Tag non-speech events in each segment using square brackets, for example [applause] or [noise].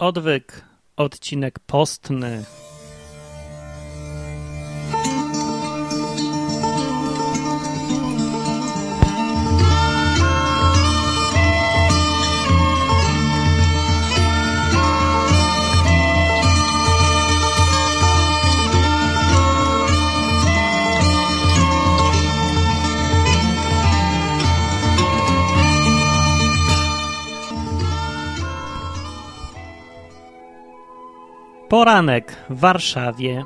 Odwyk, odcinek postny. Poranek w Warszawie.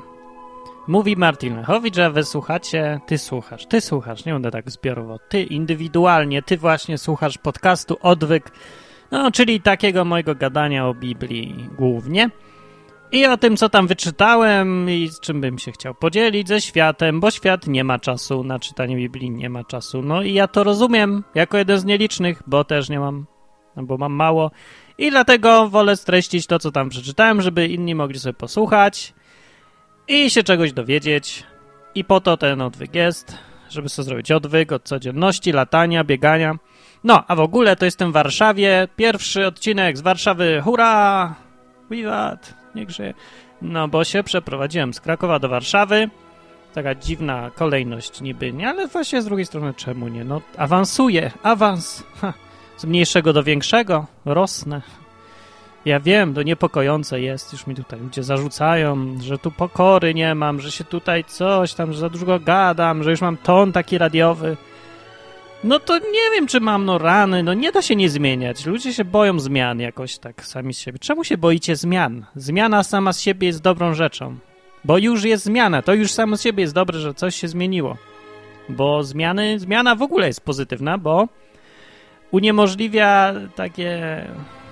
Mówi Martin Lechowicz, a wy słuchacie, ty słuchasz, ty słuchasz, nie będę tak zbiorowo, ty indywidualnie, ty właśnie słuchasz podcastu Odwyk, no czyli takiego mojego gadania o Biblii głównie i o tym, co tam wyczytałem i z czym bym się chciał podzielić ze światem, bo świat nie ma czasu na czytanie Biblii, nie ma czasu. No i ja to rozumiem jako jeden z nielicznych, bo też nie mam, no bo mam mało i dlatego wolę streścić to, co tam przeczytałem, żeby inni mogli sobie posłuchać i się czegoś dowiedzieć. I po to ten odwyk jest, żeby sobie zrobić odwyk od codzienności, latania, biegania. No, a w ogóle to jestem w Warszawie. Pierwszy odcinek z Warszawy. Hurra! Wiwat! Niech żyje. No, bo się przeprowadziłem z Krakowa do Warszawy. Taka dziwna kolejność niby, nie? Ale właśnie z drugiej strony czemu nie? No, awansuję. Awans. Ha z mniejszego do większego rosnę. Ja wiem, to niepokojące jest, już mi tutaj ludzie zarzucają, że tu pokory nie mam, że się tutaj coś tam, że za dużo gadam, że już mam ton taki radiowy. No to nie wiem, czy mam no rany, no nie da się nie zmieniać. Ludzie się boją zmian jakoś tak sami z siebie. Czemu się boicie zmian? Zmiana sama z siebie jest dobrą rzeczą. Bo już jest zmiana, to już samo z siebie jest dobre, że coś się zmieniło. Bo zmiany, zmiana w ogóle jest pozytywna, bo uniemożliwia takie.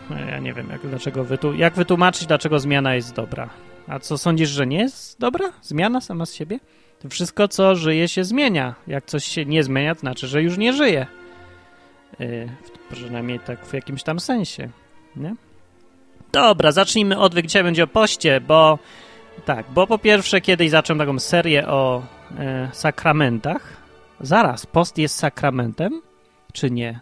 No, ja nie wiem, jak, dlaczego wytu, jak wytłumaczyć, dlaczego zmiana jest dobra. A co sądzisz, że nie jest dobra? Zmiana sama z siebie? To wszystko, co żyje, się zmienia. Jak coś się nie zmienia, to znaczy, że już nie żyje. Yy, przynajmniej tak w jakimś tam sensie. Nie? Dobra, zacznijmy odwyk. Dzisiaj będzie o poście, bo tak, bo po pierwsze kiedyś zacząłem taką serię o e, sakramentach. Zaraz, post jest sakramentem, czy nie?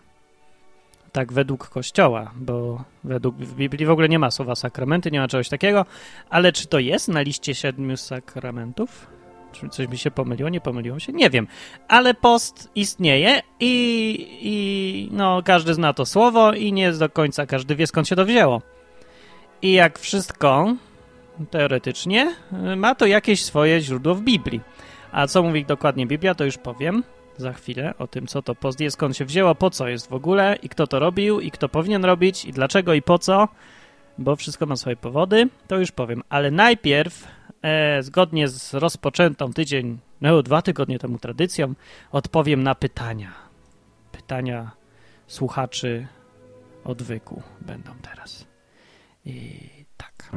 Tak według Kościoła, bo według w Biblii w ogóle nie ma słowa sakramenty, nie ma czegoś takiego, ale czy to jest na liście siedmiu sakramentów? Czy coś mi się pomyliło? Nie pomyliło się? Nie wiem. Ale post istnieje i, i no, każdy zna to słowo i nie do końca każdy wie skąd się to wzięło. I jak wszystko, teoretycznie, ma to jakieś swoje źródło w Biblii. A co mówi dokładnie Biblia, to już powiem za chwilę o tym, co to post jest, skąd się wzięło, po co jest w ogóle i kto to robił i kto powinien robić i dlaczego i po co, bo wszystko ma swoje powody, to już powiem. Ale najpierw, e, zgodnie z rozpoczętą tydzień, no dwa tygodnie temu tradycją, odpowiem na pytania. Pytania słuchaczy odwyku będą teraz. I tak.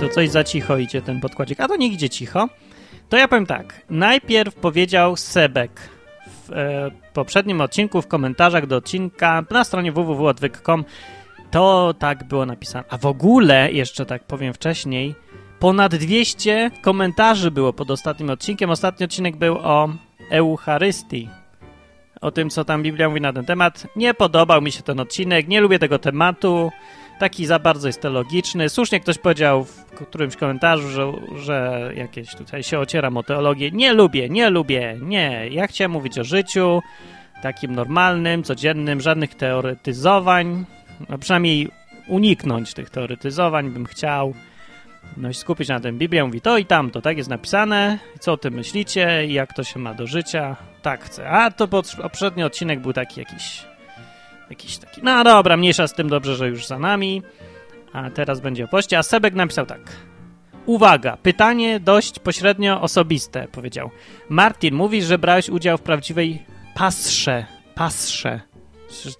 To coś za cicho idzie ten podkładzik. A to nie idzie cicho. To ja powiem tak. Najpierw powiedział Sebek w e, poprzednim odcinku, w komentarzach do odcinka na stronie www.odwyk.com. To tak było napisane. A w ogóle, jeszcze tak powiem wcześniej, ponad 200 komentarzy było pod ostatnim odcinkiem. Ostatni odcinek był o Eucharystii. O tym, co tam Biblia mówi na ten temat. Nie podobał mi się ten odcinek, nie lubię tego tematu taki za bardzo jest teologiczny. Słusznie ktoś powiedział w którymś komentarzu, że, że jakieś tutaj się ocieram o teologię. Nie lubię, nie lubię, nie. Ja chciałem mówić o życiu takim normalnym, codziennym, żadnych teoretyzowań. No przynajmniej uniknąć tych teoretyzowań bym chciał. No i skupić na tym. Biblia mówi to i tamto, tak jest napisane. Co o tym myślicie i jak to się ma do życia? Tak chcę. A to poprzedni odcinek był taki jakiś Jakiś taki. No dobra, mniejsza z tym, dobrze, że już za nami. A teraz będzie o poście. A Sebek napisał tak. Uwaga, pytanie dość pośrednio osobiste, powiedział. Martin, mówisz, że brałeś udział w prawdziwej pasrze. Pasrze.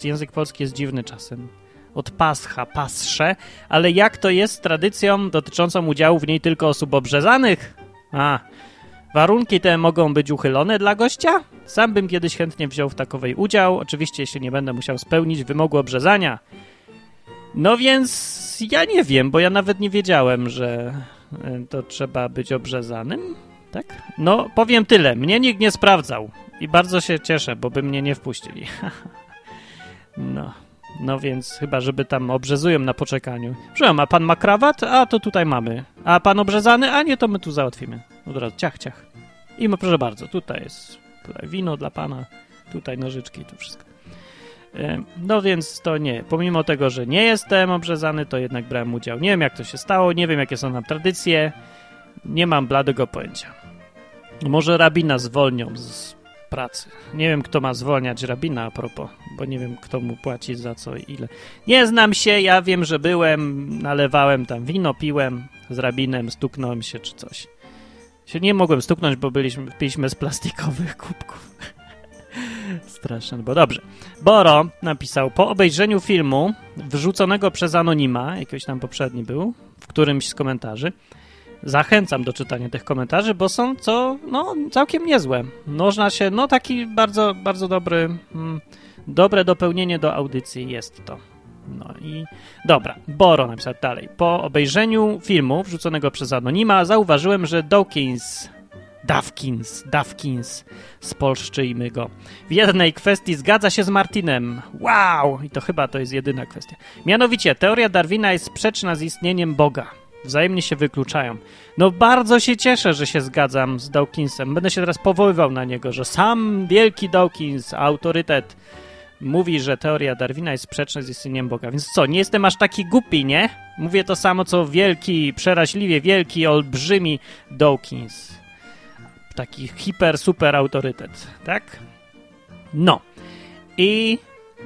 Język polski jest dziwny czasem. Od pascha, pasrze. Ale jak to jest z tradycją dotyczącą udziału w niej tylko osób obrzezanych? A, Warunki te mogą być uchylone dla gościa? Sam bym kiedyś chętnie wziął w takowej udział, oczywiście jeśli nie będę musiał spełnić wymogu obrzezania. No więc ja nie wiem, bo ja nawet nie wiedziałem, że e, to trzeba być obrzezanym, tak? No, powiem tyle, mnie nikt nie sprawdzał I bardzo się cieszę, bo by mnie nie wpuścili. [laughs] no. No więc chyba, żeby tam obrzezują na poczekaniu. Przyjąłem, a pan ma krawat? A to tutaj mamy. A pan obrzezany? A nie, to my tu załatwimy. Od razu, ciach, ciach. I my, proszę bardzo, tutaj jest tutaj wino dla pana, tutaj nożyczki, tu wszystko. E, no więc to nie. Pomimo tego, że nie jestem obrzezany, to jednak brałem udział. Nie wiem, jak to się stało, nie wiem, jakie są tam tradycje. Nie mam bladego pojęcia. Może rabina zwolnią z pracy. Nie wiem, kto ma zwolniać rabina a propos, bo nie wiem, kto mu płaci za co i ile. Nie znam się, ja wiem, że byłem, nalewałem tam wino, piłem z rabinem, stuknąłem się czy coś. Się nie mogłem stuknąć, bo byliśmy, piliśmy z plastikowych kubków. [laughs] Straszne, bo dobrze. Boro napisał, po obejrzeniu filmu wrzuconego przez Anonima, jakiś tam poprzedni był, w którymś z komentarzy, zachęcam do czytania tych komentarzy, bo są co, no, całkiem niezłe. Można się, no taki bardzo, bardzo dobry, mm, dobre dopełnienie do audycji jest to. No i dobra, Boro napisał dalej. Po obejrzeniu filmu wrzuconego przez Anonima zauważyłem, że Dawkins, Dawkins, Dawkins, spolszczyjmy go, w jednej kwestii zgadza się z Martinem. Wow! I to chyba to jest jedyna kwestia. Mianowicie, teoria Darwina jest sprzeczna z istnieniem Boga. Wzajemnie się wykluczają. No bardzo się cieszę, że się zgadzam z Dawkinsem. Będę się teraz powoływał na niego, że sam wielki Dawkins, autorytet, mówi, że teoria Darwina jest sprzeczna z istnieniem Boga. Więc co, nie jestem aż taki głupi, nie? Mówię to samo, co wielki, przeraźliwie wielki, olbrzymi Dawkins. Taki hiper, super autorytet, tak? No. I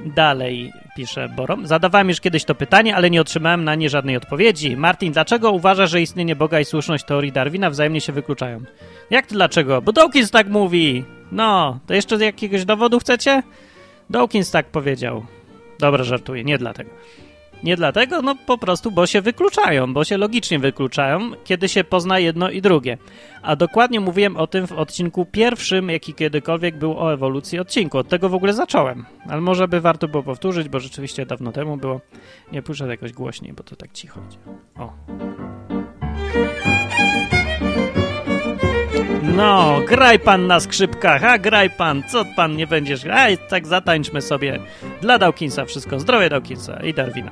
dalej pisze Borom. Zadawałem już kiedyś to pytanie, ale nie otrzymałem na nie żadnej odpowiedzi. Martin, dlaczego uważasz, że istnienie Boga i słuszność teorii Darwina wzajemnie się wykluczają? Jak to dlaczego? Bo Dawkins tak mówi. No, to jeszcze jakiegoś dowodu chcecie? Dawkins tak powiedział. Dobra, żartuję, nie dlatego. Nie dlatego, no po prostu, bo się wykluczają, bo się logicznie wykluczają, kiedy się pozna jedno i drugie. A dokładnie mówiłem o tym w odcinku pierwszym, jaki kiedykolwiek był o ewolucji odcinku. Od tego w ogóle zacząłem. Ale może by warto było powtórzyć, bo rzeczywiście dawno temu było. Nie puszczę jakoś głośniej, bo to tak cicho idzie. O. No, graj pan na skrzypkach, a graj pan, co pan nie będziesz grać? Tak zatańczmy sobie dla Dawkinsa wszystko. Zdrowie Dawkinsa i Darwina.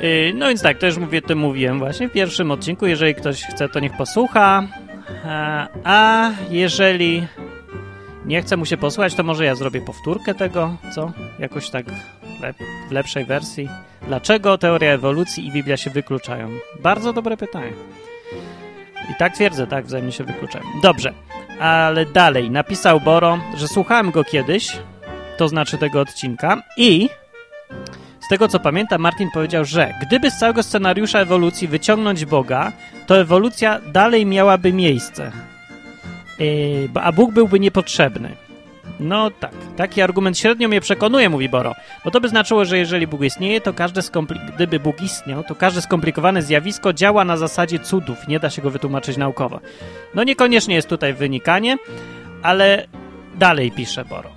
Yy, no więc tak, to już mówię, to mówiłem właśnie w pierwszym odcinku. Jeżeli ktoś chce, to niech posłucha. A, a jeżeli nie chce mu się posłuchać, to może ja zrobię powtórkę tego, co? Jakoś tak w lepszej wersji. Dlaczego teoria ewolucji i Biblia się wykluczają? Bardzo dobre pytanie. I tak twierdzę, tak, wzajemnie się wykluczają. Dobrze, ale dalej. Napisał Boro, że słuchałem go kiedyś, to znaczy tego odcinka, i z tego co pamiętam, Martin powiedział, że gdyby z całego scenariusza ewolucji wyciągnąć Boga, to ewolucja dalej miałaby miejsce. Yy, a Bóg byłby niepotrzebny. No tak, taki argument średnio mnie przekonuje, mówi Boro. Bo to by znaczyło, że jeżeli Bóg istnieje, to każde gdyby Bóg istniał, to każde skomplikowane zjawisko działa na zasadzie cudów, nie da się go wytłumaczyć naukowo. No niekoniecznie jest tutaj wynikanie, ale dalej pisze Boro.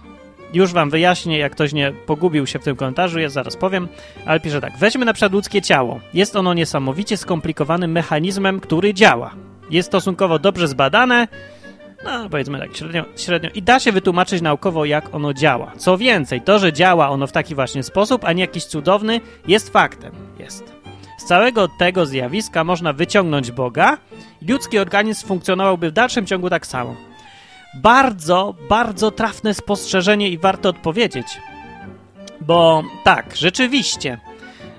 Już wam wyjaśnię, jak ktoś nie pogubił się w tym komentarzu, ja zaraz powiem, ale pisze tak. Weźmy na przykład ludzkie ciało. Jest ono niesamowicie skomplikowanym mechanizmem, który działa. Jest stosunkowo dobrze zbadane, no powiedzmy tak średnio, średnio. I da się wytłumaczyć naukowo, jak ono działa. Co więcej, to, że działa ono w taki właśnie sposób, a nie jakiś cudowny, jest faktem. Jest. Z całego tego zjawiska można wyciągnąć Boga i ludzki organizm funkcjonowałby w dalszym ciągu tak samo. Bardzo, bardzo trafne spostrzeżenie i warto odpowiedzieć. Bo tak, rzeczywiście.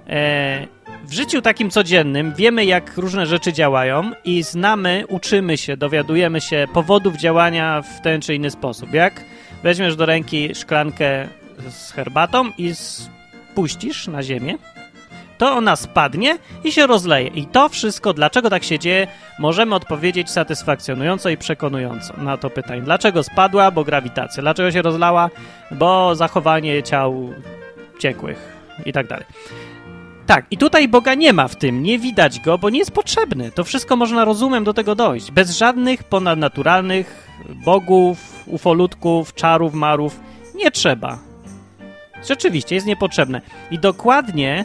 E, w życiu takim codziennym wiemy, jak różne rzeczy działają i znamy, uczymy się, dowiadujemy się powodów działania w ten czy inny sposób. Jak weźmiesz do ręki szklankę z herbatą i spuścisz na ziemię, to ona spadnie i się rozleje. I to wszystko, dlaczego tak się dzieje, możemy odpowiedzieć satysfakcjonująco i przekonująco na to pytanie. Dlaczego spadła? Bo grawitacja. Dlaczego się rozlała? Bo zachowanie ciał ciekłych i tak dalej. Tak, i tutaj Boga nie ma w tym, nie widać go, bo nie jest potrzebny. To wszystko można rozumem do tego dojść. Bez żadnych ponadnaturalnych bogów, ufolutków, czarów, marów. Nie trzeba. Rzeczywiście, jest niepotrzebne. I dokładnie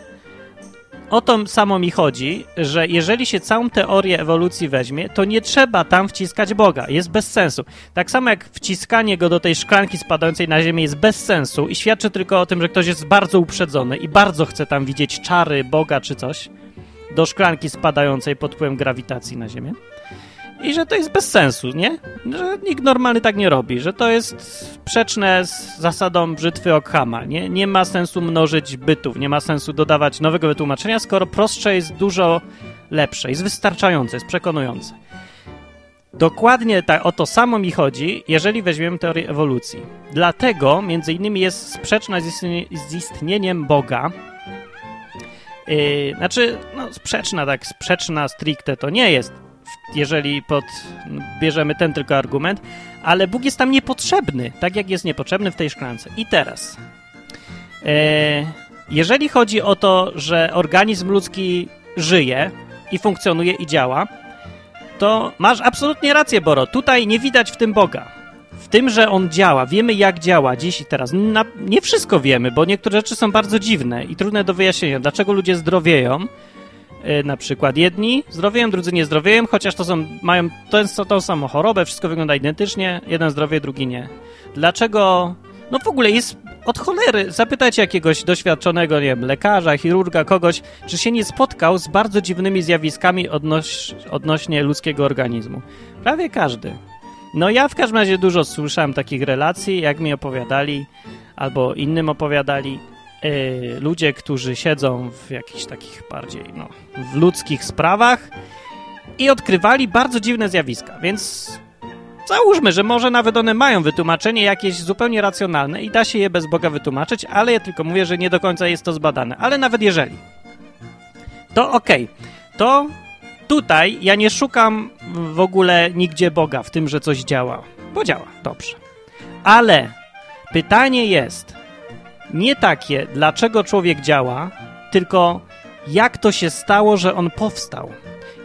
o to samo mi chodzi, że jeżeli się całą teorię ewolucji weźmie, to nie trzeba tam wciskać Boga. Jest bez sensu. Tak samo jak wciskanie go do tej szklanki spadającej na ziemię jest bez sensu i świadczy tylko o tym, że ktoś jest bardzo uprzedzony i bardzo chce tam widzieć czary Boga czy coś do szklanki spadającej pod wpływem grawitacji na ziemię. I że to jest bez sensu, nie? Że nikt normalny tak nie robi, że to jest sprzeczne z zasadą brzytwy Ockhama. Nie, nie ma sensu mnożyć bytów, nie ma sensu dodawać nowego wytłumaczenia, skoro prostsze jest dużo lepsze, jest wystarczające, jest przekonujące. Dokładnie o to samo mi chodzi, jeżeli weźmiemy teorię ewolucji. Dlatego, między innymi, jest sprzeczna z, istnie, z istnieniem Boga. Yy, znaczy, no, sprzeczna, tak, sprzeczna stricte to nie jest jeżeli pod, bierzemy ten tylko argument, ale Bóg jest tam niepotrzebny, tak jak jest niepotrzebny w tej szklance. I teraz, e, jeżeli chodzi o to, że organizm ludzki żyje i funkcjonuje i działa, to masz absolutnie rację, Boro. Tutaj nie widać w tym Boga. W tym, że on działa, wiemy jak działa dziś i teraz. Na, nie wszystko wiemy, bo niektóre rzeczy są bardzo dziwne i trudne do wyjaśnienia. Dlaczego ludzie zdrowieją? Y, na przykład jedni zdrowieją, drudzy nie zdrowieją, chociaż to są, mają tę, tą samą chorobę, wszystko wygląda identycznie, jeden zdrowie, drugi nie. Dlaczego? No w ogóle jest od cholery. Zapytajcie jakiegoś doświadczonego, nie wiem, lekarza, chirurga, kogoś, czy się nie spotkał z bardzo dziwnymi zjawiskami odnoś, odnośnie ludzkiego organizmu. Prawie każdy. No ja w każdym razie dużo słyszałem takich relacji, jak mi opowiadali, albo innym opowiadali, Y, ludzie, którzy siedzą w jakichś takich bardziej, no, w ludzkich sprawach i odkrywali bardzo dziwne zjawiska, więc załóżmy, że może nawet one mają wytłumaczenie jakieś zupełnie racjonalne i da się je bez Boga wytłumaczyć, ale ja tylko mówię, że nie do końca jest to zbadane. Ale nawet jeżeli, to okej, okay. to tutaj ja nie szukam w ogóle nigdzie Boga w tym, że coś działa, bo działa, dobrze. Ale pytanie jest, nie takie, dlaczego człowiek działa, tylko jak to się stało, że on powstał.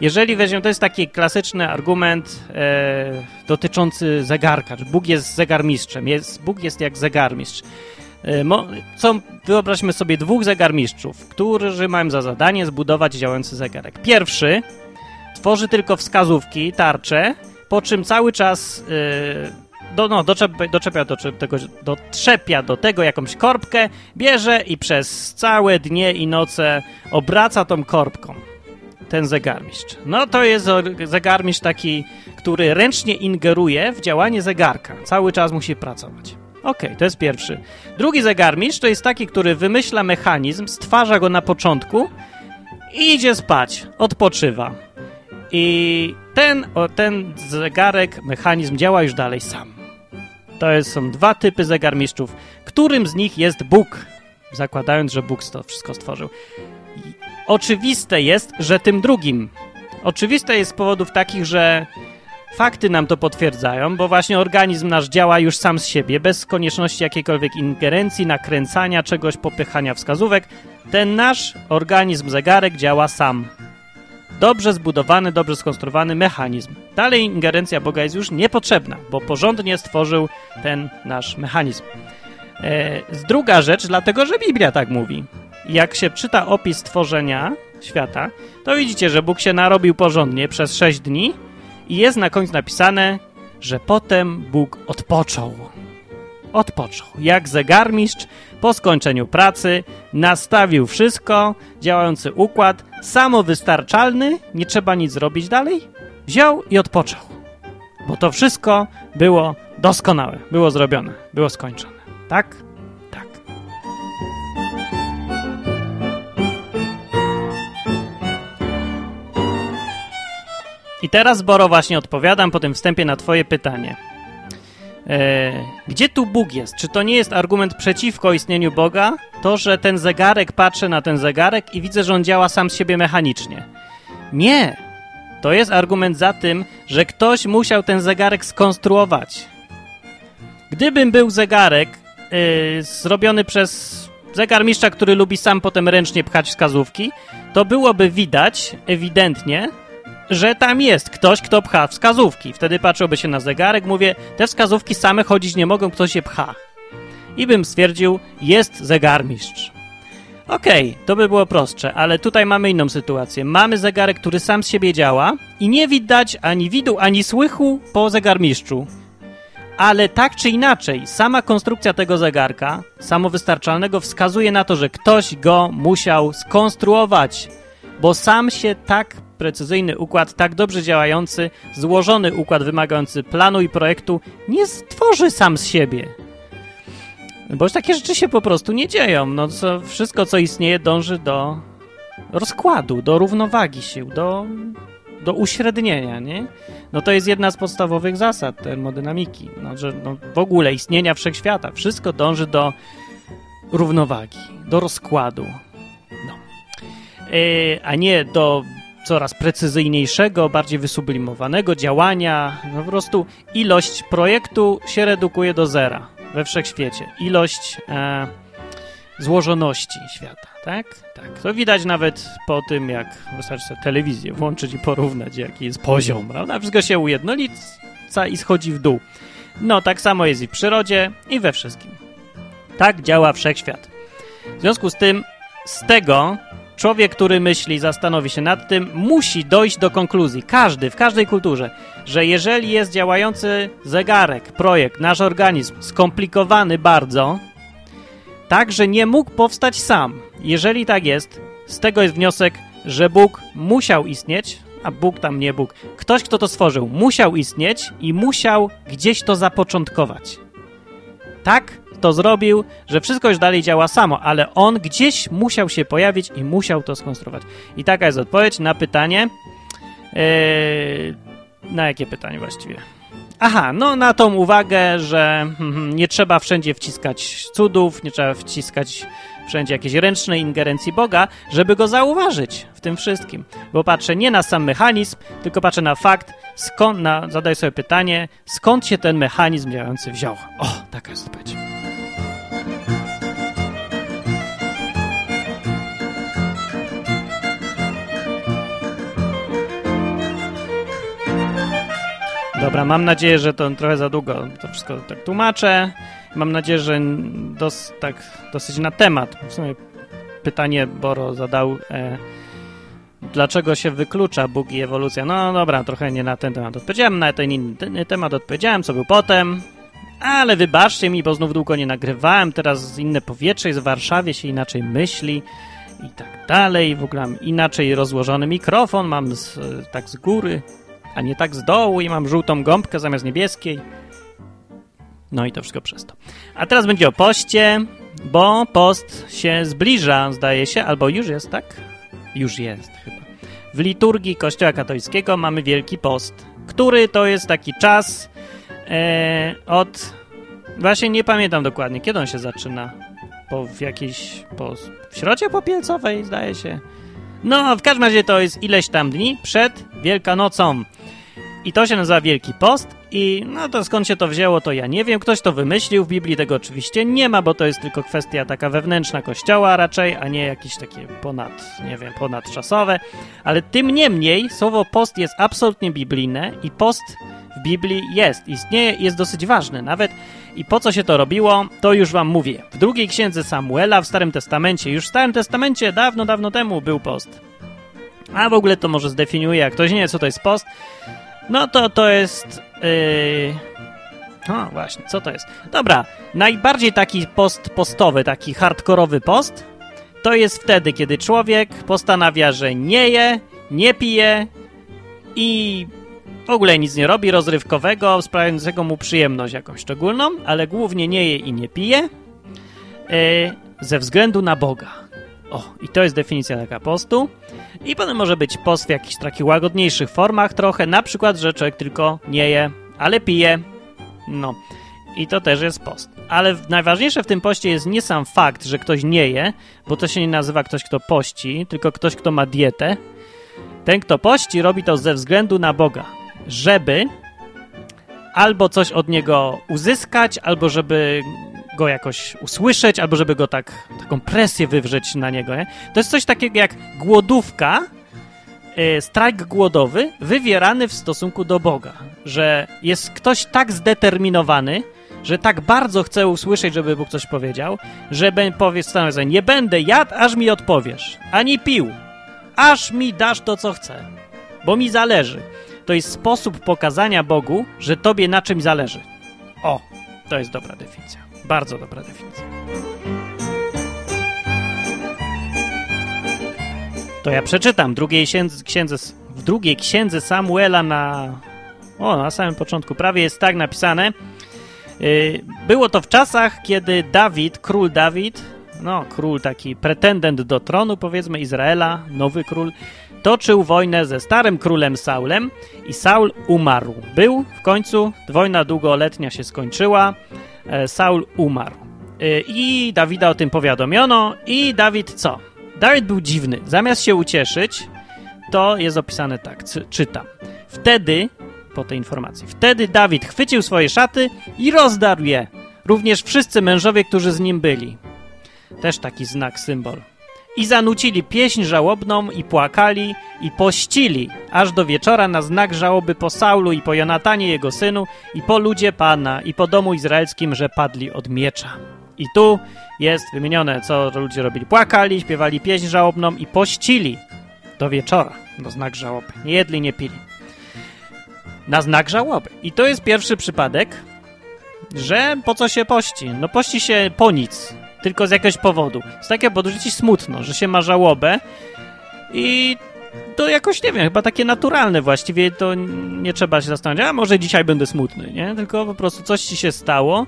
Jeżeli weźmiemy, to jest taki klasyczny argument e, dotyczący zegarka. Bóg jest zegarmistrzem. Jest, Bóg jest jak zegarmistrz. E, mo, co, wyobraźmy sobie dwóch zegarmistrzów, którzy mają za zadanie zbudować działający zegarek. Pierwszy tworzy tylko wskazówki, tarcze, po czym cały czas e, do, no, doczepia, doczepia do tego, dotrzepia do tego jakąś korbkę, bierze i przez całe dnie i noce obraca tą korbką. Ten zegarmistrz. No to jest zegarmistrz taki, który ręcznie ingeruje w działanie zegarka. Cały czas musi pracować. Okej, okay, to jest pierwszy. Drugi zegarmistrz to jest taki, który wymyśla mechanizm, stwarza go na początku i idzie spać, odpoczywa. I ten, ten zegarek, mechanizm działa już dalej sam. To są dwa typy zegarmistrzów. Którym z nich jest Bóg? Zakładając, że Bóg to wszystko stworzył. Oczywiste jest, że tym drugim. Oczywiste jest z powodów takich, że fakty nam to potwierdzają, bo właśnie organizm nasz działa już sam z siebie, bez konieczności jakiejkolwiek ingerencji, nakręcania czegoś, popychania wskazówek. Ten nasz organizm zegarek działa sam. Dobrze zbudowany, dobrze skonstruowany mechanizm. Dalej ingerencja Boga jest już niepotrzebna, bo porządnie stworzył ten nasz mechanizm. E, druga rzecz, dlatego że Biblia tak mówi. Jak się czyta opis tworzenia świata, to widzicie, że Bóg się narobił porządnie przez sześć dni i jest na końcu napisane, że potem Bóg odpoczął. Odpoczął. Jak zegarmistrz po skończeniu pracy nastawił wszystko, działający układ, samowystarczalny, nie trzeba nic zrobić dalej, wziął i odpoczął. Bo to wszystko było doskonałe, było zrobione, było skończone. Tak? Tak. I teraz, Boro, właśnie odpowiadam po tym wstępie na twoje pytanie. E, gdzie tu Bóg jest? Czy to nie jest argument przeciwko istnieniu Boga? To, że ten zegarek, patrzę na ten zegarek i widzę, że on działa sam z siebie mechanicznie. Nie! To jest argument za tym, że ktoś musiał ten zegarek skonstruować. Gdybym był zegarek yy, zrobiony przez zegarmistrza, który lubi sam potem ręcznie pchać wskazówki, to byłoby widać ewidentnie, że tam jest ktoś, kto pcha wskazówki. Wtedy patrzyłby się na zegarek, mówię, te wskazówki same chodzić nie mogą, ktoś je pcha. I bym stwierdził, jest zegarmistrz. Okej, okay, to by było prostsze, ale tutaj mamy inną sytuację. Mamy zegarek, który sam z siebie działa i nie widać ani widu, ani słychu po zegarmistrzu. Ale tak czy inaczej, sama konstrukcja tego zegarka, samowystarczalnego, wskazuje na to, że ktoś go musiał skonstruować, bo sam się tak precyzyjny układ, tak dobrze działający, złożony układ wymagający planu i projektu nie stworzy sam z siebie. Bo już takie rzeczy się po prostu nie dzieją. No, co, wszystko, co istnieje, dąży do rozkładu, do równowagi sił, do, do uśrednienia, nie? No to jest jedna z podstawowych zasad termodynamiki, no, że no, w ogóle istnienia wszechświata. Wszystko dąży do równowagi, do rozkładu. No. Yy, a nie do coraz precyzyjniejszego, bardziej wysublimowanego działania. No po prostu ilość projektu się redukuje do zera we wszechświecie. Ilość e, złożoności świata, tak? Tak. To widać nawet po tym, jak wystarczy sobie telewizję włączyć i porównać, jaki jest poziom, prawda? Wszystko się ujednolica i schodzi w dół. No, tak samo jest i w przyrodzie, i we wszystkim. Tak działa wszechświat. W związku z tym, z tego człowiek, który myśli, zastanowi się nad tym, musi dojść do konkluzji, każdy, w każdej kulturze, że jeżeli jest działający zegarek, projekt, nasz organizm skomplikowany bardzo, tak, że nie mógł powstać sam. Jeżeli tak jest, z tego jest wniosek, że Bóg musiał istnieć, a Bóg tam nie Bóg, ktoś, kto to stworzył, musiał istnieć i musiał gdzieś to zapoczątkować. Tak to zrobił, że wszystko już dalej działa samo, ale on gdzieś musiał się pojawić i musiał to skonstruować. I taka jest odpowiedź na pytanie. Yy, na jakie pytanie właściwie? Aha, no na tą uwagę, że hmm, nie trzeba wszędzie wciskać cudów, nie trzeba wciskać wszędzie jakiejś ręcznej ingerencji Boga, żeby go zauważyć w tym wszystkim. Bo patrzę nie na sam mechanizm, tylko patrzę na fakt, skąd, na, zadaję sobie pytanie, skąd się ten mechanizm działający wziął. O, taka jest odpowiedź. Dobra, mam nadzieję, że to trochę za długo to wszystko tak tłumaczę. Mam nadzieję, że dos, tak dosyć na temat. W sumie pytanie Boro zadał, e, dlaczego się wyklucza Bóg i ewolucja. No dobra, trochę nie na ten temat odpowiedziałem, na ten inny temat odpowiedziałem, co był potem. Ale wybaczcie mi, bo znów długo nie nagrywałem. Teraz inne powietrze jest w Warszawie, się inaczej myśli i tak dalej. W ogóle mam inaczej rozłożony mikrofon, mam z, tak z góry a nie tak z dołu i mam żółtą gąbkę zamiast niebieskiej. No i to wszystko przez to. A teraz będzie o poście, bo post się zbliża, zdaje się, albo już jest, tak? Już jest chyba. W liturgii Kościoła katolickiego mamy Wielki Post, który to jest taki czas e, od... Właśnie nie pamiętam dokładnie, kiedy on się zaczyna. Po w jakiejś... Po, w środzie popielcowej, zdaje się. No, w każdym razie to jest ileś tam dni przed Wielkanocą. I to się nazywa Wielki Post i no to skąd się to wzięło, to ja nie wiem. Ktoś to wymyślił, w Biblii tego oczywiście nie ma, bo to jest tylko kwestia taka wewnętrzna kościoła raczej, a nie jakieś takie ponad, nie wiem, ponadczasowe. Ale tym niemniej słowo post jest absolutnie biblijne i post w Biblii jest, istnieje jest dosyć ważny. Nawet i po co się to robiło, to już wam mówię. W drugiej księdze Samuela w Starym Testamencie, już w Starym Testamencie dawno, dawno temu był post. A w ogóle to może zdefiniuję, jak ktoś nie wie, co to jest post, no to to jest... Yy... Właśnie, co to jest? Dobra, najbardziej taki post postowy, taki hardkorowy post, to jest wtedy, kiedy człowiek postanawia, że nie je, nie pije i w ogóle nic nie robi rozrywkowego, sprawiającego mu przyjemność jakąś szczególną, ale głównie nie je i nie pije yy, ze względu na Boga. O, i to jest definicja taka postu. I potem może być post w jakichś takich łagodniejszych formach trochę, na przykład, że człowiek tylko nie je, ale pije. No. I to też jest post. Ale najważniejsze w tym poście jest nie sam fakt, że ktoś nie je, bo to się nie nazywa ktoś, kto pości, tylko ktoś, kto ma dietę. Ten, kto pości, robi to ze względu na Boga, żeby albo coś od niego uzyskać, albo żeby go jakoś usłyszeć, albo żeby go tak, taką presję wywrzeć na niego, nie? To jest coś takiego jak głodówka, yy, strajk głodowy wywierany w stosunku do Boga, że jest ktoś tak zdeterminowany, że tak bardzo chce usłyszeć, żeby Bóg coś powiedział, że powie stanowczo, nie będę jadł, aż mi odpowiesz, ani pił, aż mi dasz to, co chcę, bo mi zależy. To jest sposób pokazania Bogu, że tobie na czymś zależy. O, to jest dobra definicja. Bardzo dobra definicja. To ja przeczytam drugiej księdze, w drugiej księdze Samuela na, o, na samym początku. Prawie jest tak napisane. Y, było to w czasach, kiedy Dawid, król Dawid, no król taki pretendent do tronu powiedzmy Izraela, nowy król, toczył wojnę ze starym królem Saulem i Saul umarł. Był w końcu, wojna długoletnia się skończyła, Saul umarł. Y, I Dawida o tym powiadomiono i Dawid co? Dawid był dziwny. Zamiast się ucieszyć, to jest opisane tak, czytam. Wtedy, po tej informacji, wtedy Dawid chwycił swoje szaty i rozdarł je. Również wszyscy mężowie, którzy z nim byli. Też taki znak, symbol. I zanucili pieśń żałobną i płakali i pościli, aż do wieczora na znak żałoby po Saulu i po Jonatanie jego synu i po ludzie Pana i po domu izraelskim, że padli od miecza. I tu jest wymienione, co ludzie robili. Płakali, śpiewali pieśń żałobną i pościli do wieczora, do znak żałoby. Nie jedli, nie pili. Na znak żałoby. I to jest pierwszy przypadek, że po co się pości? No pości się po nic, tylko z jakiegoś powodu. Z takiego powodu, że ci smutno, że się ma żałobę i to jakoś, nie wiem, chyba takie naturalne właściwie, to nie trzeba się zastanawiać, a może dzisiaj będę smutny, nie? Tylko po prostu coś ci się stało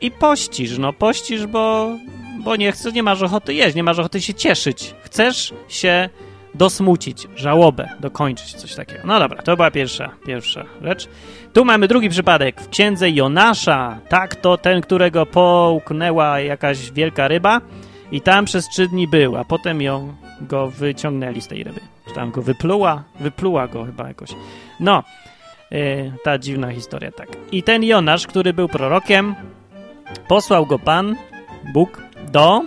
i pościsz, no pościsz, bo, bo nie chcesz, nie masz ochoty jeść, nie masz ochoty się cieszyć. Chcesz się dosmucić, żałobę, dokończyć, coś takiego. No dobra, to była pierwsza, pierwsza rzecz. Tu mamy drugi przypadek w księdze Jonasza. Tak, to ten, którego połknęła jakaś wielka ryba i tam przez trzy dni był, a potem ją go wyciągnęli z tej ryby. Czy tam go wypluła? Wypluła go chyba jakoś. No, yy, ta dziwna historia, tak. I ten Jonasz, który był prorokiem, posłał go Pan, Bóg, do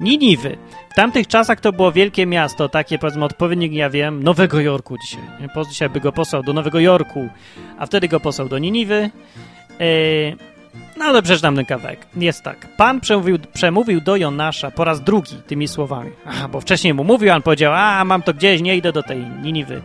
Niniwy. W tamtych czasach to było wielkie miasto, takie powiedzmy odpowiednik, ja wiem, Nowego Jorku dzisiaj. Dzisiaj by go posłał do Nowego Jorku, a wtedy go posłał do Niniwy. Yy, no ale przeczytam ten kawałek. Jest tak. Pan przemówił, przemówił do Jonasza po raz drugi tymi słowami. Aha, bo wcześniej mu mówił, on powiedział, a mam to gdzieś, nie idę do tej Niniwy.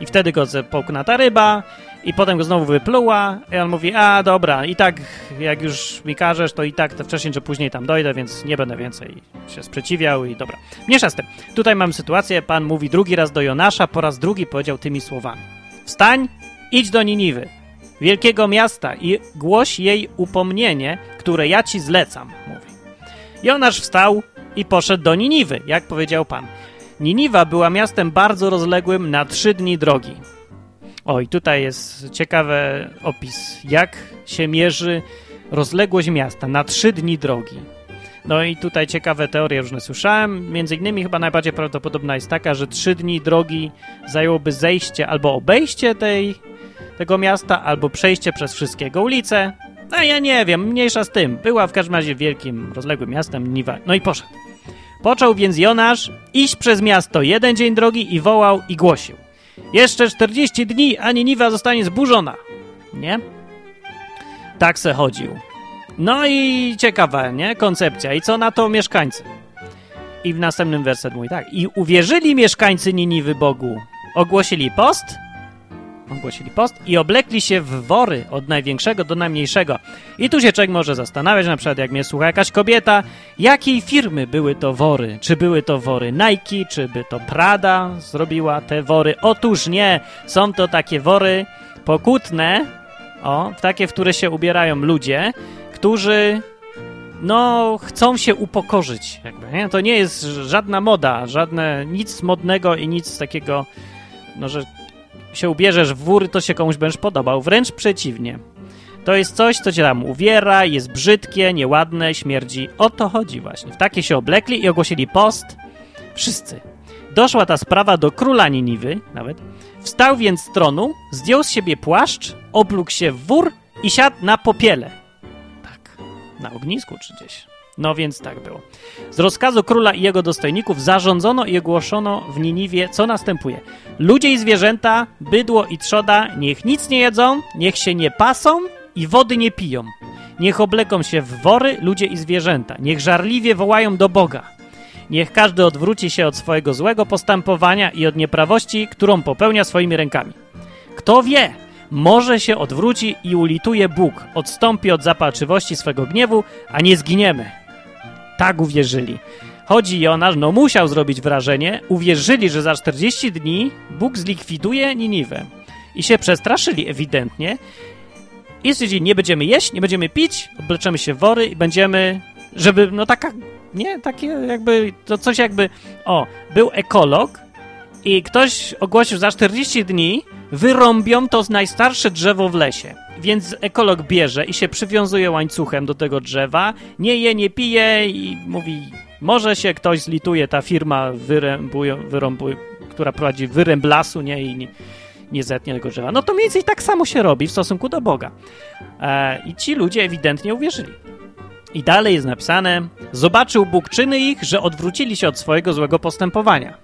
I wtedy go połkna ta ryba i potem go znowu wypluła i on mówi, a dobra, i tak jak już mi każesz, to i tak to wcześniej czy później tam dojdę, więc nie będę więcej się sprzeciwiał i dobra. Mniejsza z tym. Tutaj mam sytuację, pan mówi drugi raz do Jonasza, po raz drugi powiedział tymi słowami. Wstań, idź do Niniwy, wielkiego miasta i głoś jej upomnienie, które ja ci zlecam, mówi. Jonasz wstał i poszedł do Niniwy, jak powiedział pan. Niniwa była miastem bardzo rozległym na trzy dni drogi. Oj, tutaj jest ciekawy opis, jak się mierzy rozległość miasta na trzy dni drogi. No i tutaj ciekawe teorie różne słyszałem. Między innymi chyba najbardziej prawdopodobna jest taka, że trzy dni drogi zajęłoby zejście albo obejście tej, tego miasta, albo przejście przez wszystkie jego ulice. No ja nie wiem, mniejsza z tym. Była w każdym razie wielkim, rozległym miastem Niwa. No i poszedł. Począł więc Jonasz iść przez miasto jeden dzień drogi i wołał i głosił. Jeszcze 40 dni, a Niniwa zostanie zburzona. Nie? Tak se chodził. No i ciekawa, nie? Koncepcja. I co na to mieszkańcy? I w następnym werset mówi tak. I uwierzyli mieszkańcy Niniwy Bogu. Ogłosili post ogłosili post i oblekli się w wory od największego do najmniejszego. I tu się człowiek może zastanawiać, na przykład jak mnie słucha jakaś kobieta, jakiej firmy były to wory? Czy były to wory Nike, czy by to Prada zrobiła te wory? Otóż nie, są to takie wory pokutne, o, takie, w które się ubierają ludzie, którzy no, chcą się upokorzyć. Jakby, nie? To nie jest żadna moda, żadne nic modnego i nic takiego, no, że się ubierzesz w wór, to się komuś będziesz podobał. Wręcz przeciwnie. To jest coś, co cię tam uwiera, jest brzydkie, nieładne, śmierdzi. O to chodzi właśnie. W takie się oblekli i ogłosili post. Wszyscy. Doszła ta sprawa do króla Niniwy nawet. Wstał więc z tronu, zdjął z siebie płaszcz, oblógł się w wór i siadł na popiele. Tak, na ognisku czy gdzieś. No więc tak było. Z rozkazu króla i jego dostojników zarządzono i ogłoszono w Niniwie, co następuje. Ludzie i zwierzęta, bydło i trzoda, niech nic nie jedzą, niech się nie pasą i wody nie piją. Niech obleką się w wory ludzie i zwierzęta. Niech żarliwie wołają do Boga. Niech każdy odwróci się od swojego złego postępowania i od nieprawości, którą popełnia swoimi rękami. Kto wie, może się odwróci i ulituje Bóg, odstąpi od zapalczywości swego gniewu, a nie zginiemy. Tak uwierzyli. Chodzi Jonasz, no musiał zrobić wrażenie, uwierzyli, że za 40 dni Bóg zlikwiduje Niniwę. I się przestraszyli ewidentnie. I stwierdzili, nie będziemy jeść, nie będziemy pić, obleczemy się w wory i będziemy, żeby, no taka, nie, takie jakby, to coś jakby, o, był ekolog i ktoś ogłosił za 40 dni wyrąbią to najstarsze drzewo w lesie. Więc ekolog bierze i się przywiązuje łańcuchem do tego drzewa, nie je, nie pije i mówi, może się ktoś zlituje, ta firma wyrębuje, wyrąbuje, która prowadzi wyręb lasu, nie, i nie, nie zetnie tego drzewa. No to mniej więcej tak samo się robi w stosunku do Boga. E, I ci ludzie ewidentnie uwierzyli. I dalej jest napisane: Zobaczył Bóg czyny ich, że odwrócili się od swojego złego postępowania.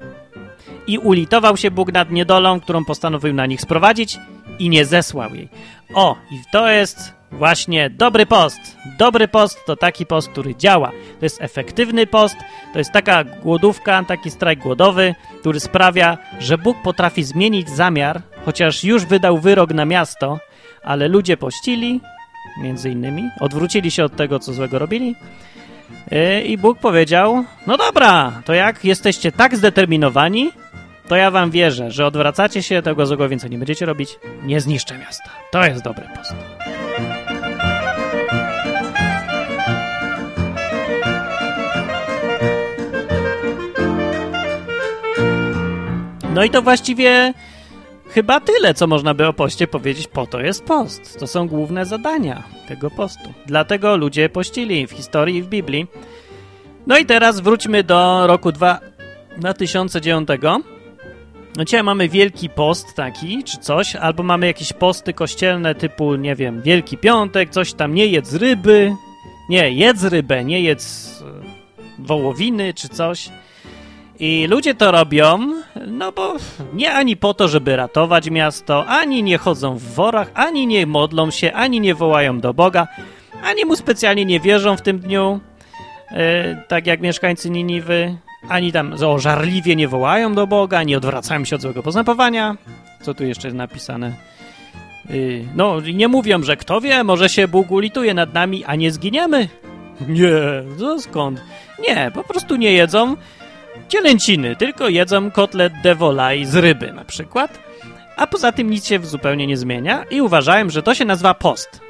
I ulitował się Bóg nad niedolą, którą postanowił na nich sprowadzić, i nie zesłał jej. O, i to jest właśnie dobry post. Dobry post to taki post, który działa. To jest efektywny post, to jest taka głodówka, taki strajk głodowy, który sprawia, że Bóg potrafi zmienić zamiar, chociaż już wydał wyrok na miasto, ale ludzie pościli, między innymi, odwrócili się od tego, co złego robili. Yy, I Bóg powiedział: No dobra, to jak jesteście tak zdeterminowani, to ja wam wierzę, że odwracacie się, tego złego więcej nie będziecie robić, nie zniszczę miasta. To jest dobry post. No i to właściwie chyba tyle, co można by o poście powiedzieć. Po to jest post. To są główne zadania tego postu. Dlatego ludzie pościli w historii i w Biblii. No i teraz wróćmy do roku 2009. No dzisiaj mamy Wielki Post taki, czy coś, albo mamy jakieś posty kościelne typu, nie wiem, Wielki Piątek, coś tam, nie jedz ryby, nie, jedz rybę, nie jedz e, wołowiny, czy coś. I ludzie to robią, no bo nie ani po to, żeby ratować miasto, ani nie chodzą w worach, ani nie modlą się, ani nie wołają do Boga, ani mu specjalnie nie wierzą w tym dniu, yy, tak jak mieszkańcy Niniwy, ani tam żarliwie nie wołają do Boga, nie odwracają się od złego postępowania. Co tu jeszcze jest napisane? Yy, no, nie mówią, że kto wie, może się Bóg ulituje nad nami, a nie zginiemy. Nie, to skąd? Nie, po prostu nie jedzą cielęciny, tylko jedzą kotlet de volaille z ryby na przykład, a poza tym nic się zupełnie nie zmienia i uważałem, że to się nazywa post.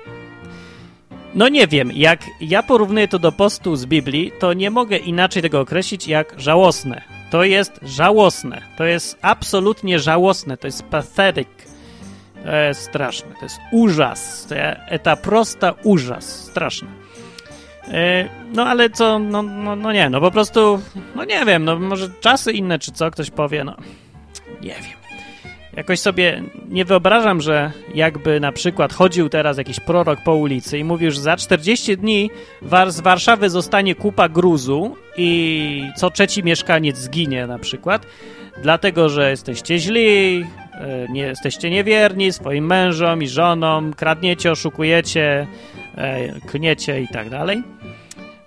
No nie wiem, jak ja porównuję to do postu z Biblii, to nie mogę inaczej tego określić jak żałosne. To jest żałosne. To jest absolutnie żałosne. To jest pathetic. To jest straszne. To jest użas. To eta prosta użas. Straszne. E, no ale co, no, no, no nie, no po prostu, no nie wiem, no może czasy inne czy co, ktoś powie, no nie wiem. Jakoś sobie nie wyobrażam, że jakby na przykład chodził teraz jakiś prorok po ulicy i mówił, że za 40 dni z Warszawy zostanie kupa gruzu i co trzeci mieszkaniec zginie na przykład, dlatego, że jesteście źli, e, nie, jesteście niewierni swoim mężom i żonom, kradniecie, oszukujecie, e, kniecie i tak dalej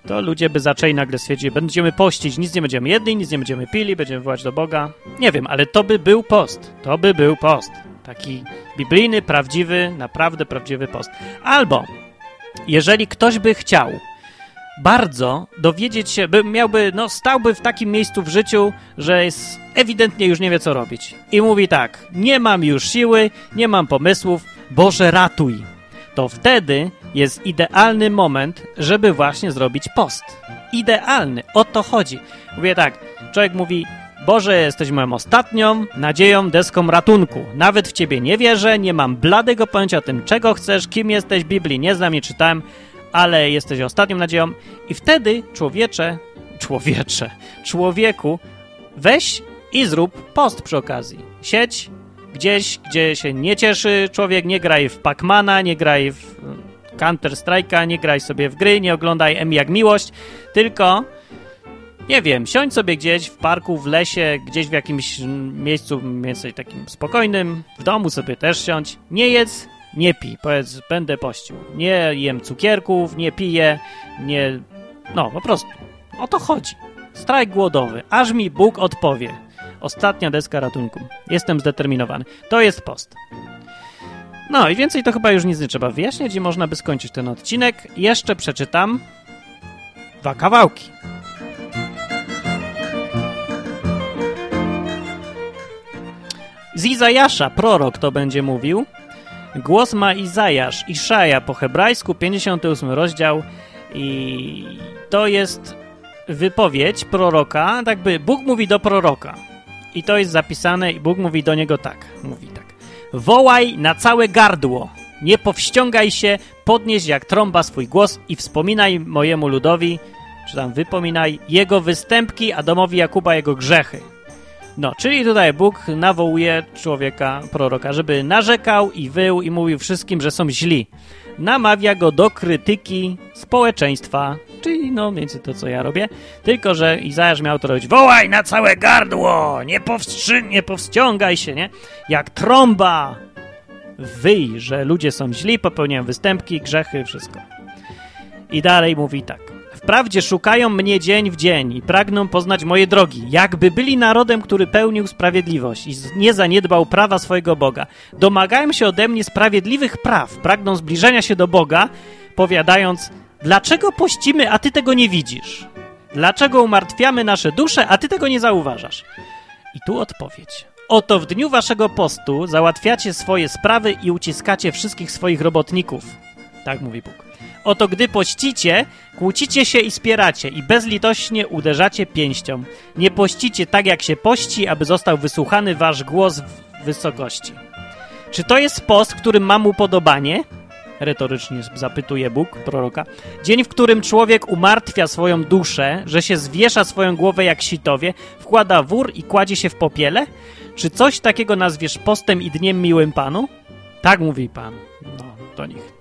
to ludzie by zaczęli nagle stwierdzić, będziemy pościć, nic nie będziemy jedli, nic nie będziemy pili, będziemy wołać do Boga. Nie wiem, ale to by był post. To by był post. Taki biblijny, prawdziwy, naprawdę prawdziwy post. Albo, jeżeli ktoś by chciał bardzo dowiedzieć się, by miałby, no stałby w takim miejscu w życiu, że jest ewidentnie już nie wie co robić. I mówi tak, nie mam już siły, nie mam pomysłów, Boże ratuj. To wtedy jest idealny moment, żeby właśnie zrobić post. Idealny, o to chodzi. Mówię tak, człowiek mówi, Boże, jesteś moją ostatnią nadzieją, deską ratunku. Nawet w Ciebie nie wierzę, nie mam bladego pojęcia o tym, czego chcesz, kim jesteś, Biblii nie znam, nie czytałem, ale jesteś ostatnią nadzieją. I wtedy, człowiecze, człowiecze, człowieku, weź i zrób post przy okazji. Sieć gdzieś, gdzie się nie cieszy człowiek, nie graj w Pacmana, nie graj w Counter Strike'a, nie graj sobie w gry, nie oglądaj M jak miłość, tylko nie wiem, siądź sobie gdzieś w parku, w lesie, gdzieś w jakimś miejscu więcej takim spokojnym, w domu sobie też siądź, nie jedz, Nie pij, powiedz, będę pościł. Nie jem cukierków, nie piję, nie... No, po prostu. O to chodzi. Strajk głodowy. Aż mi Bóg odpowie. Ostatnia deska ratunku. Jestem zdeterminowany. To jest post. No i więcej to chyba już nic nie trzeba wyjaśniać i można by skończyć ten odcinek. Jeszcze przeczytam dwa kawałki. Z Izajasza, prorok to będzie mówił. Głos ma Izajasz, Iszaja po hebrajsku, 58 rozdział i to jest wypowiedź proroka, tak by Bóg mówi do proroka. I to jest zapisane i Bóg mówi do niego tak, mówi. Wołaj na całe gardło, nie powściągaj się, podnieś jak trąba swój głos i wspominaj mojemu ludowi, czy tam wypominaj jego występki, a domowi Jakuba jego grzechy. No, czyli tutaj Bóg nawołuje człowieka, proroka, żeby narzekał i wył i mówił wszystkim, że są źli. Namawia go do krytyki społeczeństwa, czyli no więcej to, co ja robię, tylko, że Izajasz miał to robić wołaj na całe gardło, nie, powstrzy, nie powściągaj się, nie? Jak trąba, wyj, że ludzie są źli, popełniają występki, grzechy, wszystko. I dalej mówi tak. Wprawdzie szukają mnie dzień w dzień i pragną poznać moje drogi, jakby byli narodem, który pełnił sprawiedliwość i nie zaniedbał prawa swojego Boga. Domagają się ode mnie sprawiedliwych praw, pragną zbliżenia się do Boga, powiadając, dlaczego pościmy, a ty tego nie widzisz? Dlaczego umartwiamy nasze dusze, a ty tego nie zauważasz? I tu odpowiedź. Oto w dniu waszego postu załatwiacie swoje sprawy i uciskacie wszystkich swoich robotników. Tak mówi Bóg. Oto gdy pościcie, kłócicie się i spieracie i bezlitośnie uderzacie pięścią. Nie pościcie tak, jak się pości, aby został wysłuchany wasz głos w wysokości. Czy to jest post, którym mam upodobanie? Retorycznie zapytuje Bóg proroka. Dzień, w którym człowiek umartwia swoją duszę, że się zwiesza swoją głowę jak sitowie, wkłada wór i kładzie się w popiele? Czy coś takiego nazwiesz postem i dniem miłym Panu? Tak mówi Pan. No, do nich.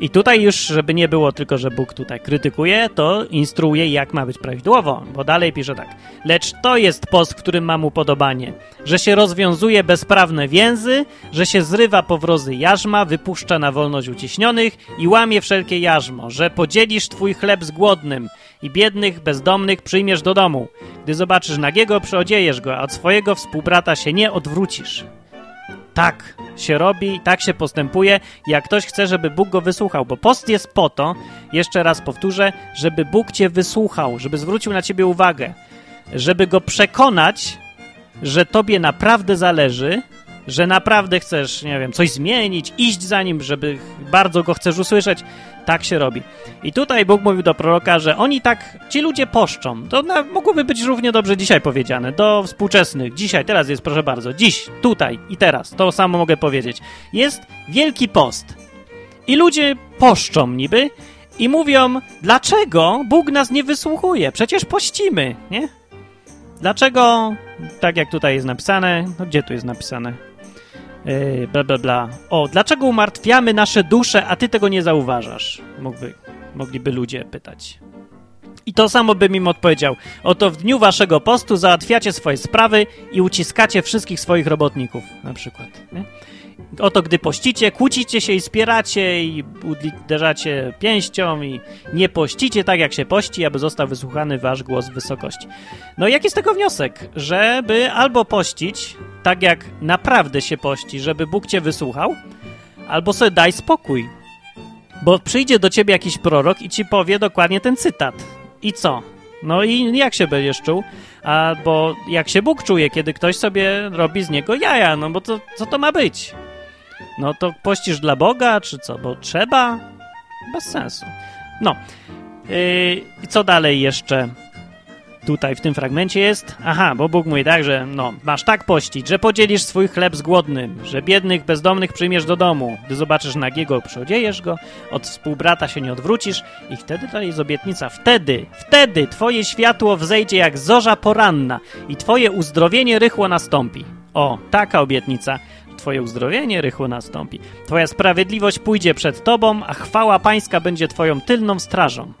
I tutaj już, żeby nie było tylko, że Bóg tutaj krytykuje, to instruuje, jak ma być prawidłowo, bo dalej pisze tak. Lecz to jest post, w którym mam upodobanie, że się rozwiązuje bezprawne więzy, że się zrywa powrozy jarzma, wypuszcza na wolność uciśnionych i łamie wszelkie jarzmo, że podzielisz twój chleb z głodnym i biednych, bezdomnych przyjmiesz do domu. Gdy zobaczysz nagiego, przyodziejesz go, a od swojego współbrata się nie odwrócisz. Tak się robi, tak się postępuje, jak ktoś chce, żeby Bóg go wysłuchał, bo post jest po to, jeszcze raz powtórzę, żeby Bóg cię wysłuchał, żeby zwrócił na ciebie uwagę, żeby go przekonać, że tobie naprawdę zależy, że naprawdę chcesz, nie wiem, coś zmienić, iść za nim, żeby bardzo go chcesz usłyszeć, tak się robi. I tutaj Bóg mówił do proroka, że oni tak, ci ludzie poszczą. To na, mogłoby być równie dobrze dzisiaj powiedziane, do współczesnych. Dzisiaj, teraz jest, proszę bardzo, dziś, tutaj i teraz. To samo mogę powiedzieć. Jest Wielki Post. I ludzie poszczą niby i mówią, dlaczego Bóg nas nie wysłuchuje? Przecież pościmy, nie? Dlaczego, tak jak tutaj jest napisane, no gdzie tu jest napisane? Yy, bla, bla, bla. O, dlaczego umartwiamy nasze dusze, a ty tego nie zauważasz? Mógłby, mogliby ludzie pytać. I to samo bym im odpowiedział. Oto w dniu waszego postu załatwiacie swoje sprawy i uciskacie wszystkich swoich robotników, na przykład. Nie? Oto gdy pościcie, kłócicie się i spieracie i uderzacie pięścią i nie pościcie tak, jak się pości, aby został wysłuchany wasz głos w wysokości. No jaki jest tego wniosek? Żeby albo pościć tak, jak naprawdę się pości, żeby Bóg cię wysłuchał, albo sobie daj spokój. Bo przyjdzie do ciebie jakiś prorok i ci powie dokładnie ten cytat. I co? No i jak się będziesz czuł? Albo jak się Bóg czuje, kiedy ktoś sobie robi z niego jaja, no bo to, co to ma być? No to pościsz dla Boga, czy co? Bo trzeba? Bez sensu. No. Yy, I co dalej jeszcze tutaj w tym fragmencie jest? Aha, bo Bóg mówi tak, że no, masz tak pościć, że podzielisz swój chleb z głodnym, że biednych, bezdomnych przyjmiesz do domu. Gdy zobaczysz nagiego, przyodziejesz go, od współbrata się nie odwrócisz i wtedy to jest obietnica. Wtedy, wtedy twoje światło wzejdzie jak zorza poranna i twoje uzdrowienie rychło nastąpi. O, taka obietnica. Twoje uzdrowienie rychło nastąpi. Twoja sprawiedliwość pójdzie przed Tobą, a chwała Pańska będzie Twoją tylną strażą.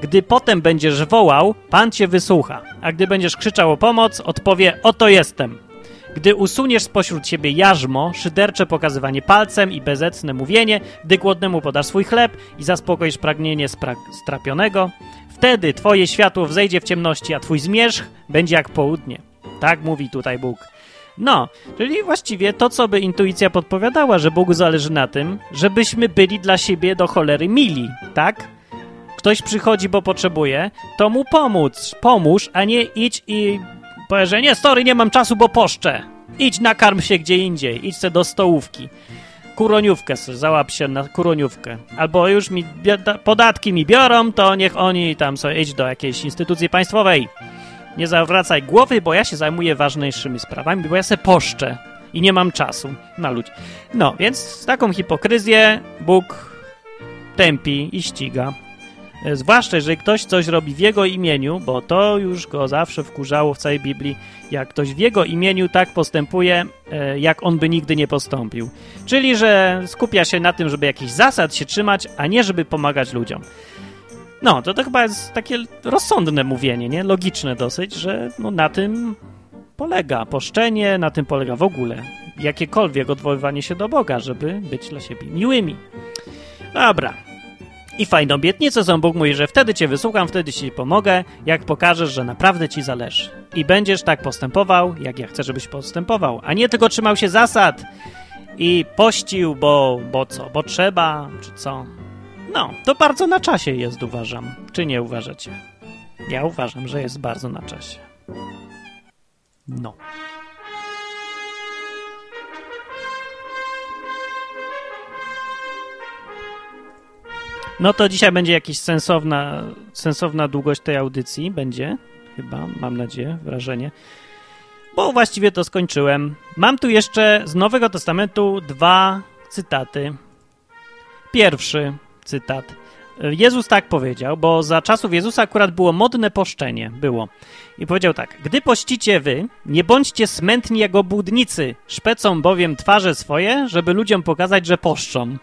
Gdy potem będziesz wołał, Pan Cię wysłucha, a gdy będziesz krzyczał o pomoc, odpowie: Oto jestem. Gdy usuniesz spośród siebie jarzmo, szydercze pokazywanie palcem i bezecne mówienie, gdy głodnemu podasz swój chleb i zaspokoisz pragnienie spra strapionego, wtedy twoje światło wzejdzie w ciemności, a twój zmierzch będzie jak południe. Tak mówi tutaj Bóg. No, czyli właściwie to, co by intuicja podpowiadała, że Bogu zależy na tym, żebyśmy byli dla siebie do cholery mili, tak? Ktoś przychodzi, bo potrzebuje, to mu pomóc, pomóż, a nie idź i powie, że nie, story, nie mam czasu, bo poszczę. Idź nakarm się gdzie indziej, idź se do stołówki. Kuroniówkę załap się na kuroniówkę. Albo już mi podatki mi biorą, to niech oni tam sobie idź do jakiejś instytucji państwowej. Nie zawracaj głowy, bo ja się zajmuję ważniejszymi sprawami, bo ja se poszczę i nie mam czasu na ludzi. No, więc taką hipokryzję Bóg tępi i ściga. E, zwłaszcza, jeżeli ktoś coś robi w jego imieniu, bo to już go zawsze wkurzało w całej Biblii, jak ktoś w jego imieniu tak postępuje, e, jak on by nigdy nie postąpił. Czyli, że skupia się na tym, żeby jakichś zasad się trzymać, a nie żeby pomagać ludziom. No, to, to chyba jest takie rozsądne mówienie, nie? Logiczne dosyć, że no, na tym polega poszczenie, na tym polega w ogóle jakiekolwiek odwoływanie się do Boga, żeby być dla siebie miłymi. Dobra. I fajną obietnicę są Bóg mówi, że wtedy cię wysłucham, wtedy ci pomogę, jak pokażesz, że naprawdę ci zależy. I będziesz tak postępował, jak ja chcę, żebyś postępował, a nie tylko trzymał się zasad i pościł, bo, bo co, bo trzeba, czy co. No, to bardzo na czasie jest, uważam. Czy nie uważacie? Ja uważam, że jest bardzo na czasie. No. No to dzisiaj będzie jakaś sensowna, sensowna długość tej audycji. Będzie, chyba, mam nadzieję, wrażenie. Bo właściwie to skończyłem. Mam tu jeszcze z Nowego Testamentu dwa cytaty. Pierwszy cytat. Jezus tak powiedział, bo za czasów Jezusa akurat było modne poszczenie, było. I powiedział tak, gdy pościcie wy, nie bądźcie smętni jak obłudnicy, szpecą bowiem twarze swoje, żeby ludziom pokazać, że poszczą.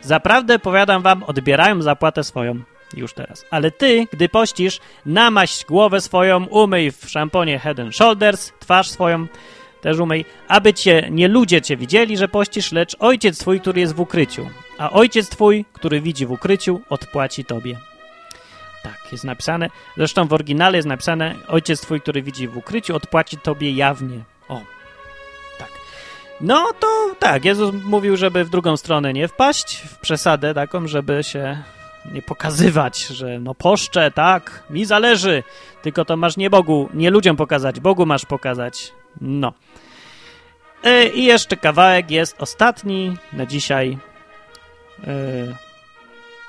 Zaprawdę, powiadam wam, odbierają zapłatę swoją już teraz. Ale ty, gdy pościsz, namaść głowę swoją, umyj w szamponie Head and Shoulders, twarz swoją, też umyj, aby cię nie ludzie cię widzieli, że pościsz, lecz ojciec twój, który jest w ukryciu. A ojciec twój, który widzi w ukryciu, odpłaci tobie. Tak, jest napisane. Zresztą w oryginale jest napisane: Ojciec twój, który widzi w ukryciu, odpłaci tobie jawnie. O, tak. No to tak, Jezus mówił, żeby w drugą stronę nie wpaść, w przesadę taką, żeby się nie pokazywać, że no poszczę, tak, mi zależy, tylko to masz nie Bogu, nie ludziom pokazać, Bogu masz pokazać. No. E, I jeszcze kawałek jest ostatni na dzisiaj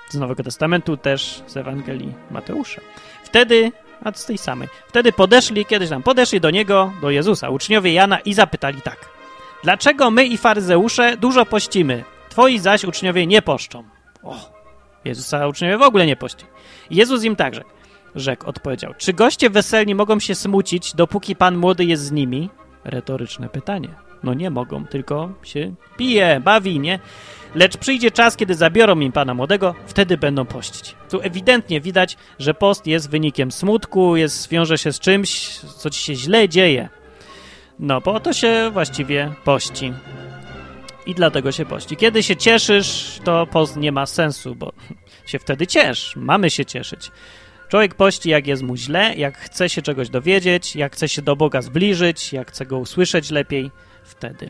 z Nowego Testamentu, też z Ewangelii Mateusza. Wtedy, a z tej samej, wtedy podeszli, kiedyś tam, podeszli do niego, do Jezusa, uczniowie Jana i zapytali tak. Dlaczego my i faryzeusze dużo pościmy, twoi zaś uczniowie nie poszczą? O, Jezusa uczniowie w ogóle nie pości. Jezus im tak rzekł. Rzekł, odpowiedział. Czy goście weselni mogą się smucić, dopóki pan młody jest z nimi? Retoryczne pytanie. No nie mogą, tylko się pije, bawi, nie? Lecz przyjdzie czas, kiedy zabiorą im pana młodego, wtedy będą pościć. Tu ewidentnie widać, że post jest wynikiem smutku, jest, wiąże się z czymś, co ci się źle dzieje. No, po to się właściwie pości. I dlatego się pości. Kiedy się cieszysz, to post nie ma sensu, bo [laughs] się wtedy ciesz. Mamy się cieszyć. Człowiek pości, jak jest mu źle, jak chce się czegoś dowiedzieć, jak chce się do Boga zbliżyć, jak chce go usłyszeć lepiej, wtedy.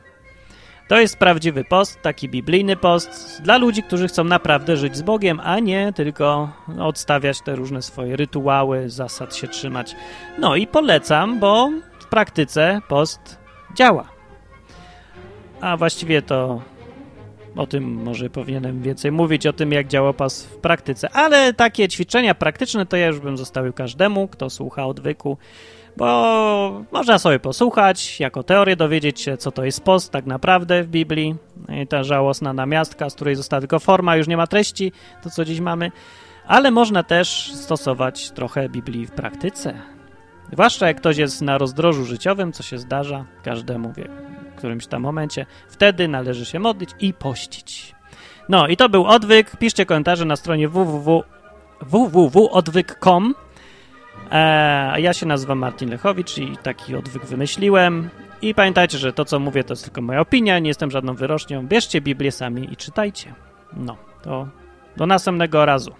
To jest prawdziwy post, taki biblijny post dla ludzi, którzy chcą naprawdę żyć z Bogiem, a nie tylko odstawiać te różne swoje rytuały, zasad się trzymać. No i polecam, bo w praktyce post działa. A właściwie to o tym może powinienem więcej mówić, o tym jak działa pas w praktyce. Ale takie ćwiczenia praktyczne to ja już bym zostawił każdemu, kto słucha odwyku, bo można sobie posłuchać, jako teorię dowiedzieć się, co to jest post tak naprawdę w Biblii. I ta żałosna namiastka, z której została tylko forma, już nie ma treści, to co dziś mamy. Ale można też stosować trochę Biblii w praktyce. Zwłaszcza jak ktoś jest na rozdrożu życiowym, co się zdarza każdemu wie którymś tam momencie. Wtedy należy się modlić i pościć. No i to był odwyk. Piszcie komentarze na stronie www, www.odwyk.com. E, ja się nazywam Martin Lechowicz i taki odwyk wymyśliłem. I pamiętajcie, że to, co mówię, to jest tylko moja opinia, nie jestem żadną wyrocznią. Bierzcie Biblię sami i czytajcie. No, to do następnego razu.